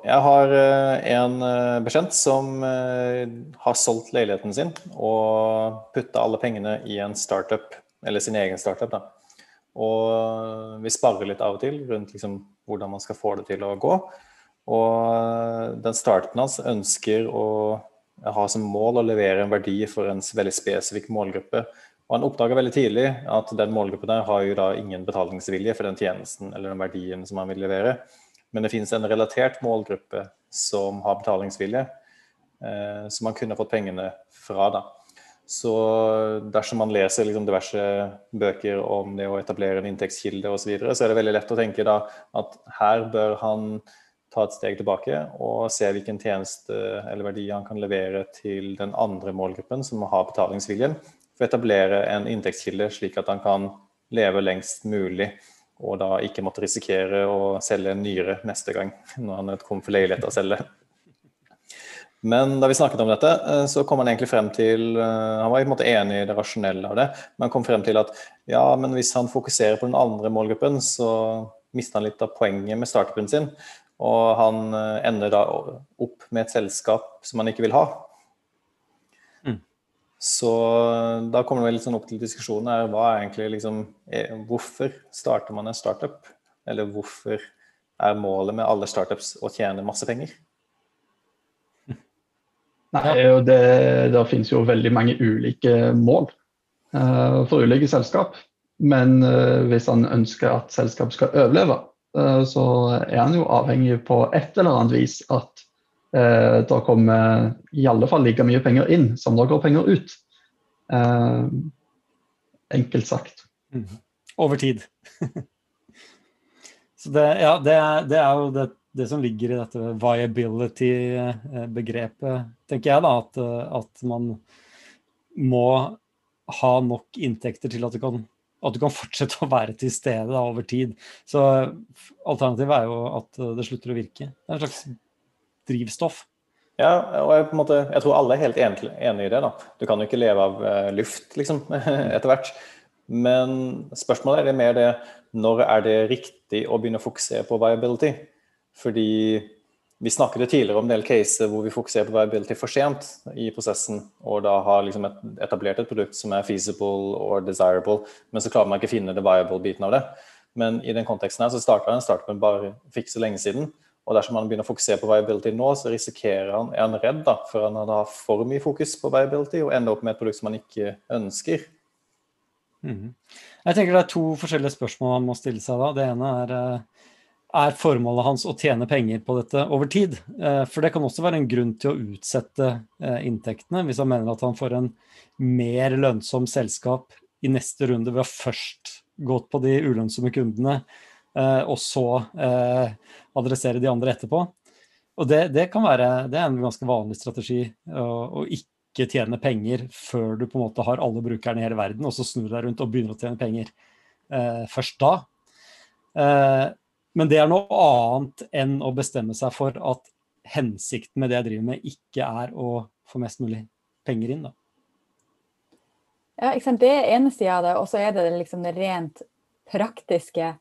Jeg har eh, en eh, bekjent som eh, har solgt leiligheten sin og putta alle pengene i en startup, eller sin egen startup. da. Og vi sparer litt av og til rundt liksom hvordan man skal få det til å gå. Og den startupen hans ønsker å ha som mål å levere en verdi for en veldig spesifikk målgruppe. Og han oppdaga veldig tidlig at den målgruppen der har jo da ingen betalingsvilje for den tjenesten eller den verdien som han vil levere. Men det finnes en relatert målgruppe som har betalingsvilje, eh, som man kunne fått pengene fra. da. Så dersom man leser liksom diverse bøker om det å etablere en inntektskilde osv., så, videre, så er det veldig lett å tenke da at her bør han ta et steg tilbake og se hvilken tjeneste eller verdi han kan levere til den andre målgruppen som har betalingsviljen, for å etablere en inntektskilde slik at han kan leve lengst mulig og da ikke måtte risikere å selge en nyre neste gang når han kom for leilighet å selge. Men da vi snakket om dette, eh, så kom han egentlig frem til eh, Han var i en måte enig i det rasjonelle av det, men han kom frem til at ja, men hvis han fokuserer på den andre målgruppen, så mister han litt av poenget med startupen sin. Og han eh, ender da opp med et selskap som han ikke vil ha. Så da kommer det litt sånn opp til diskusjonen her, hva er egentlig liksom eh, Hvorfor starter man en startup? Eller hvorfor er målet med alle startups å tjene masse penger? Nei, det, det finnes jo veldig mange ulike mål uh, for ulike selskap. Men uh, hvis han ønsker at selskap skal overleve, uh, så er han jo avhengig på et eller annet vis at eh, det kommer i alle fall like mye penger inn som det går penger ut. Eh, enkelt sagt. Mm. Over tid. Så det, ja, det det er jo det, det, som ligger i dette viability-begrepet, tenker jeg. da, at, at, man må ha nok inntekter til at du kan at du kan fortsette å være til stede da, over tid. Så alternativet er jo at det slutter å virke. Det er en slags drivstoff. Ja, og jeg, måte, jeg, tror alle er helt enig i det. da. Du kan jo ikke leve av uh, luft, liksom, etter hvert. Men spørsmålet er det mer det når er det riktig å begynne å fokusere på viability? Fordi vi snakket tidligere om en del caser hvor vi fokuserer på viability for sent i prosessen, og da har liksom et, etablert et produkt som er feasible og desirable, men så klarer man ikke å finne det viable-biten av det. Men i den konteksten her så starta den startupen bare for ikke så lenge siden. Og dersom han begynner å fokusere på viability nå, så risikerer han, er han redd da, for han har for mye fokus på viability og ender opp med et produkt som han ikke ønsker. Mm. Jeg tenker Det er to forskjellige spørsmål han må stille seg da. Det ene er eh, er formålet hans å tjene penger på dette over tid. Eh, for det kan også være en grunn til å utsette eh, inntektene, hvis han mener at han får en mer lønnsom selskap i neste runde ved å først gått på de ulønnsomme kundene og så eh, adressere de andre etterpå. Og det, det, kan være det er en ganske vanlig strategi å, ikke tjene penger før du på en måte har alle brukerne i hele verden, og så snur deg rundt og begynner å tjene penger eh, først da. Eh, men det er noe annet enn å bestemme seg for at hensikten med det jeg driver med, ikke er å få mest mulig penger inn. Da. Ja, Det er ene sida av det, og så er det liksom det rent praktiske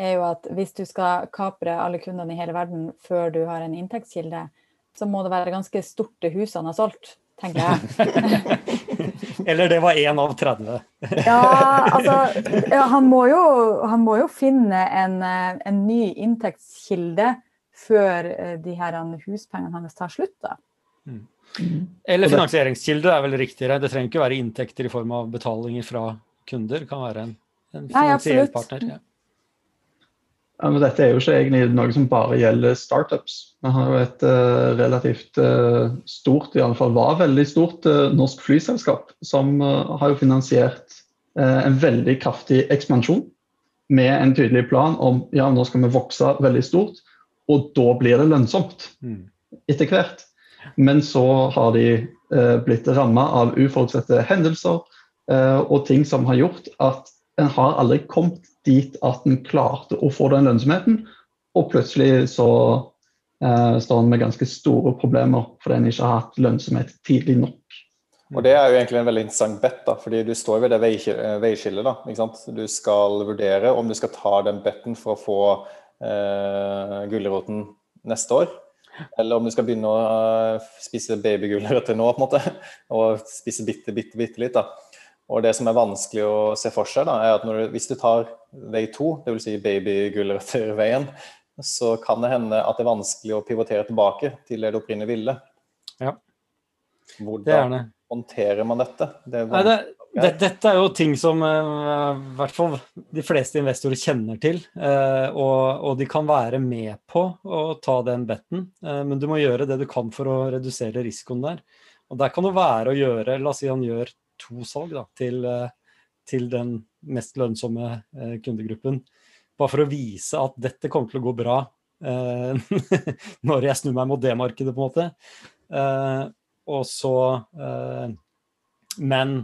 er jo at hvis du skal kapre alle kundene i hele verden før du har en inntektskilde, så må det være ganske stort det husene har solgt, tenker jeg. Eller det var én av 30. ja, altså ja, han, må jo, han, må jo, finne en, en ny inntektskilde før eh, de her huspengene hans tar slutt. da. Mm. Eller finansieringskilde er vel riktigere. Det trenger ikke være inntekter i form av betalinger fra kunder. Det kan være en, en finansiell partner. Ja. Ja, men dette er jo ikke egentlig noe som bare gjelder startups. Vi har jo et uh, relativt uh, stort, i alle fall var veldig stort, uh, norsk flyselskap som har jo finansiert en veldig kraftig ekspansjon med en tydelig plan om ja, nå skal vi vokse veldig stort, og da blir det lønnsomt mm. etter hvert. Men så har de blitt ramma av uforutsette hendelser og ting som har gjort at en har aldri kommet dit at en klarte å få den lønnsomheten, og plutselig så eh, står en med ganske store problemer fordi en ikke har hatt lønnsomhet tidlig nok. Og Det er jo egentlig en veldig interessant bet, da, fordi du står ved det veiskillet. da, ikke sant? Du skal vurdere om du skal ta den betten for å få eh, gulroten neste år, eller om du skal begynne å uh, spise babygulrøtter nå, på en måte, og spise bitte, bitte, bitte litt. da. Og det som er vanskelig å se for seg, da, er at du, hvis du tar vei to, dvs. Si babygulrøtterveien, så kan det hende at det er vanskelig å pivotere tilbake til det du opprinnelig ville. Ja. Hvordan det håndterer man dette? Det Nei, det, det, dette er jo ting som uh, hvert fall de fleste investorer kjenner til. Uh, og, og, de kan være med på å ta den betten, uh, men du må gjøre det du kan for å redusere risikoen der. Og der kan det være å gjøre La oss si han gjør to salg da, til, til den mest lønnsomme kundegruppen. Bare for å vise at dette kommer til å gå bra når jeg snur meg mot det markedet, på en måte. og så Men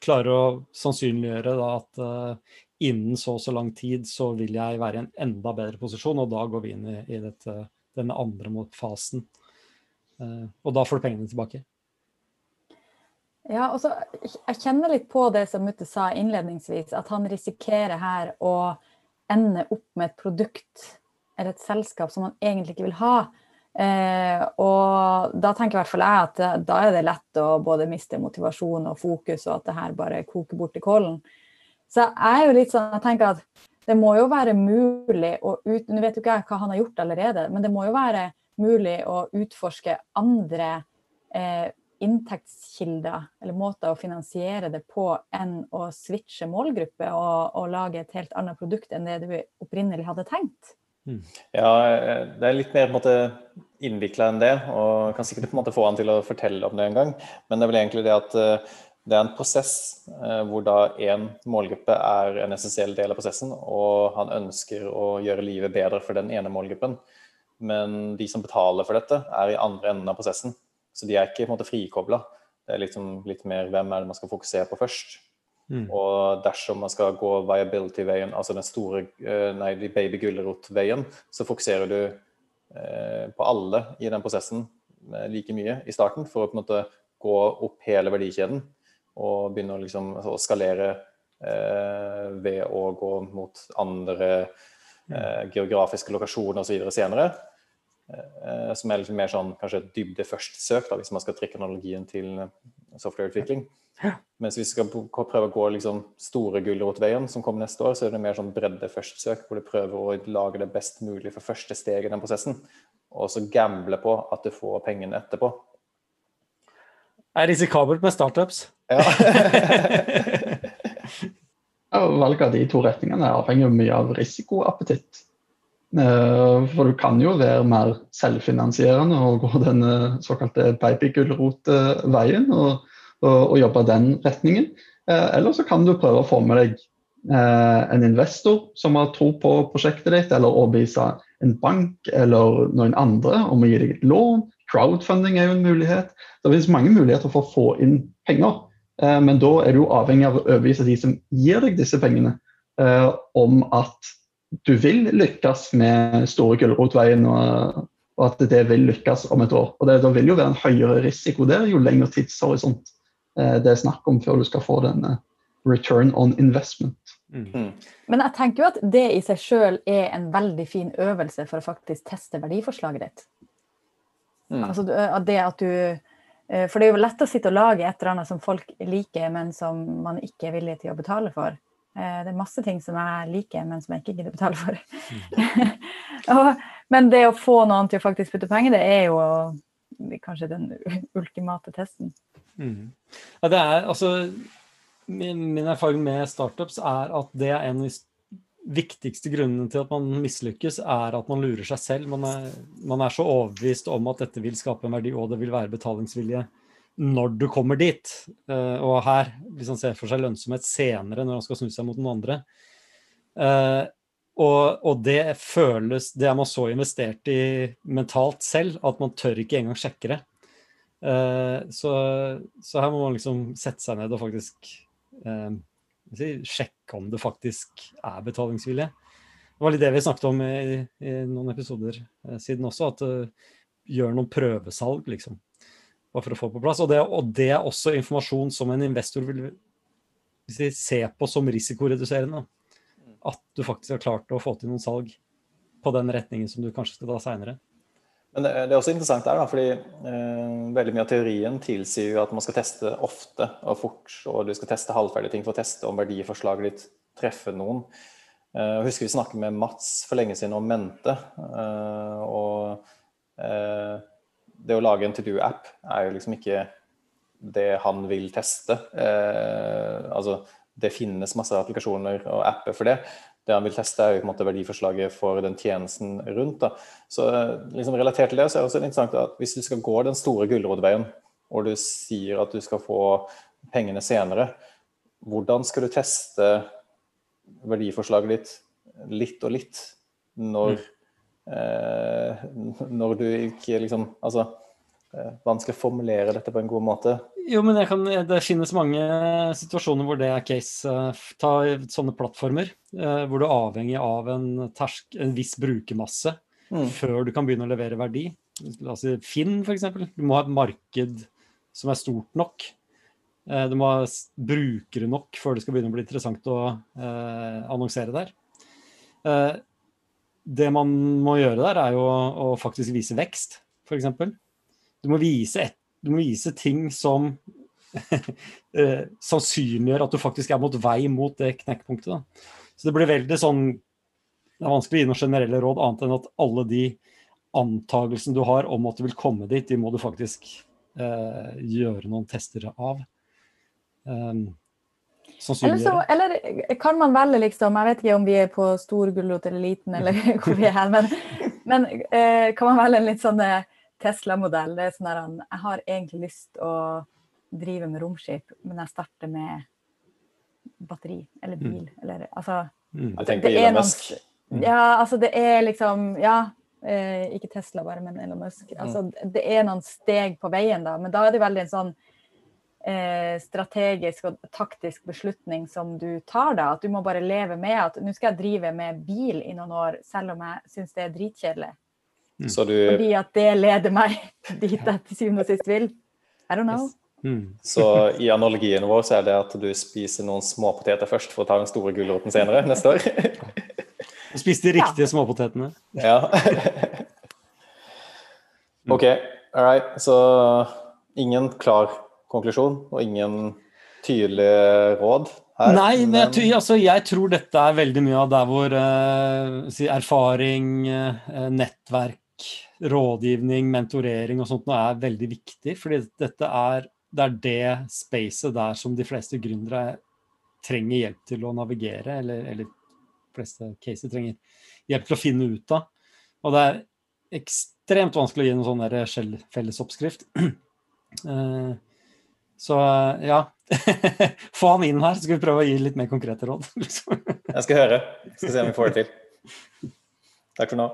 klarer å sannsynliggjøre da, at innen så og så lang tid så vil jeg være i en enda bedre posisjon, og da går vi inn i, i dette, denne andre fasen. Uh, og da får du pengene tilbake. Ja, og Jeg kjenner litt på det som Mutte sa innledningsvis, at han risikerer her å ende opp med et produkt eller et selskap som han egentlig ikke vil ha. Eh, og da tenker i hvert fall jeg at eh, da er det lett å både miste motivasjon og fokus, og at det her bare koker bort i kålen. Så jeg er jo litt sånn, jeg tenker at det må jo være mulig å ut, Nå vet jo ikke jeg hva han har gjort allerede, men det må jo være mulig å utforske andre eh, inntektskilder eller måter å finansiere det på enn å switche målgruppe og, og lage et helt annet produkt enn det du opprinnelig hadde tenkt. Mm. Ja, det er litt mer på en måte innvikla enn det, og kan sikkert på en måte få han til å fortelle om det en gang. Men det er vel egentlig det at eh, det er en prosess eh, hvor da én målgruppe er en essensiell del av prosessen, og han ønsker å gjøre livet bedre for den ene målgruppen. Men de som betaler for dette, er i andre enden av prosessen. Så de er ikke på en måte frikobla. Det er liksom litt mer hvem er det man skal fokusere på først. Mm. Og dersom man skal gå viability-veien, altså den store nei, de baby gulrot-veien, så fokuserer du eh, på alle i den prosessen eh, like mye i starten for å på en måte gå opp hele verdikjeden og begynne å, liksom, å skalere eh, ved å gå mot andre eh, geografiske lokasjoner osv. senere. Eh, som er liksom mer sånn kanskje dybde først-søk, hvis man skal trekke analogien til softwareutvikling. Mens hvis vi skal prøve å gå liksom store gulrotveien som kommer neste år, så er det mer sånn bredde først-søk, hvor du prøver å lage det best mulig for første steg i den prosessen. Og så gamble på at du får pengene etterpå. Det er risikabelt med startups. Ja. Valget av de to retningene avhenger mye av risikoappetitt. Eh, for du kan jo være mer selvfinansierende og gå den såkalte babygulrotveien. og og, og jobbe den retningen. Eh, eller så kan du prøve å få med deg eh, en investor som har tro på prosjektet ditt, eller overbevise en bank eller noen andre om å gi deg et lån. Crowdfunding er jo en mulighet. Det finnes mange muligheter for å få inn penger. Eh, men da er du avhengig av å overbevise de som gir deg disse pengene, om at du vil lykkes med store Gulrotveien, og, og at det vil lykkes om et år. Og det, Da vil jo være en høyere risiko der jo lengre tidshorisont Eh, det er snakk om før du skal få den eh, return on investment. Mm. mm. Men jeg tenker jo at det i seg sjøl er en veldig fin øvelse for å faktisk teste verdiforslaget ditt. Mm. Altså det at du For det er jo lett å sitte og lage et eller annet som folk liker, men som man ikke er villig til å betale for. Det er masse ting som jeg liker, men som jeg ikke gidder betale for. Mm. men det å få noen til å faktisk putte penger, det er jo kanskje den ultimate testen. Mm. Ja, det er, altså, min, min, erfaring med startups er at det er en av de viktigste grunnene til at man mislykkes, er at man lurer seg selv. Man er, man er, så overbevist om at dette vil skape en verdi, og det vil være betalingsvilje når du kommer dit. Uh, og her, hvis han ser for seg lønnsomhet senere, når han skal snu seg mot noen andre uh, og, og, det føles Det er man så investert i mentalt selv at man tør ikke engang sjekke det. Uh, så, så, her må man liksom sette seg ned og faktisk si, sjekke om det faktisk er betalingsvilje. Det var litt det vi snakket om i, i noen episoder siden også, at gjør noen prøvesalg, liksom. Bare for å få på plass. Og det, og det er også informasjon som en investor vil si, se på som risikoreduserende. At du faktisk har klart å få til noen salg på den retningen som du kanskje skal ta seinere. Men det, er også interessant der, fordi eh, veldig mye av teorien tilsier jo at man skal teste ofte og fort, og du skal teste halvferdige ting for å teste om verdiforslaget ditt treffer noen. Eh, jeg husker vi snakket med Mats for lenge siden om mente. Eh, og det å lage en to do-app er jo liksom ikke det han vil teste. Eh, altså, det finnes masse applikasjoner og apper for det det han vil teste, er jo på en måte verdiforslaget for den tjenesten rundt. Da. Så liksom Relatert til det så er det også interessant at hvis du skal gå den store gulrotveien, og du sier at du skal få pengene senere, hvordan skal du teste verdiforslaget ditt litt og litt når, mm. Eh, når du ikke liksom Altså Eh, vanskelig å formulere dette på en god måte. Jo, men kan, det finnes mange situasjoner hvor det er case. Eh, ta sånne plattformer eh, hvor du er avhengig av en, tersk, en viss brukermasse mm. før du kan begynne å levere verdi. Altså Finn, f.eks. Du må ha et marked som er stort nok. Du må ha brukere nok før det skal begynne å bli interessant å eh, annonsere der. Det man må gjøre der, er jo å, faktisk vise vekst, f.eks. Du du må vise ting som eh, sannsynliggjør at du faktisk er mot vei mot det knekkpunktet. Da. Så det blir veldig sånn Det er vanskelig å gi noen generelle råd, annet enn at alle de antagelsene du har om at du vil komme dit, de må du faktisk eh, gjøre noen tester av. Um, eller, så, eller, kan man velge, liksom Jeg vet ikke om vi er på stor gulrot eller liten, eller hvor vi er, men, men eh, kan man velge en litt sånn eh, Tesla-modell. Det er sånn der, Jeg har egentlig lyst å drive med romskip, men jeg starter med batteri eller bil. Mm. Eller, altså, mm. Jeg tenker på Elon Musk. Mm. Ja, altså det er liksom Ja, eh, ikke Tesla bare, men Elon Musk. Mm. Altså, det er noen steg på veien, da, men da er det veldig en sånn eh, strategisk og taktisk beslutning som du tar da. At du må bare leve med at nå skal jeg drive med bil i noen år, selv om jeg syns det er dritkjedelig. Mm. Du, Fordi at det leder meg dit jeg til syvende og sist vil. I don't know. Yes. Mm. Så i analogien vår så er det at du spiser noen småpoteter først for å ta den store gulroten senere neste år. Du spiste de riktige ja. småpotetene. Ja. OK, all right. Så ingen klar konklusjon og ingen tydelige råd her. Nei, men jeg, altså, jeg, tror dette er veldig mye av der hvor uh, erfaring, uh, nettverk rådgivning, mentorering og sånt nå er veldig viktig. fordi dette er det, er det spacet der som de fleste gründere trenger hjelp til å navigere, eller, eller fleste caser trenger hjelp til å finne ut av. Og det er ekstremt vanskelig å gi noen sånn fellesoppskrift. Uh, så ja. Få han inn her, så skal vi prøve å gi litt mer konkrete råd. Jeg skal høre. Skal se om vi får det til. Takk for nå.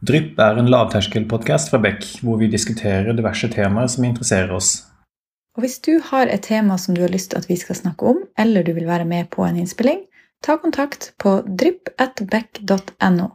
Drypp er en lavterskelpodkast fra Beck, hvor vi diskuterer diverse temaer som interesserer oss. Og Hvis du har et tema som du har lyst til at vi skal snakke om, eller du vil være med på en innspilling, ta kontakt på drypp.beck.no.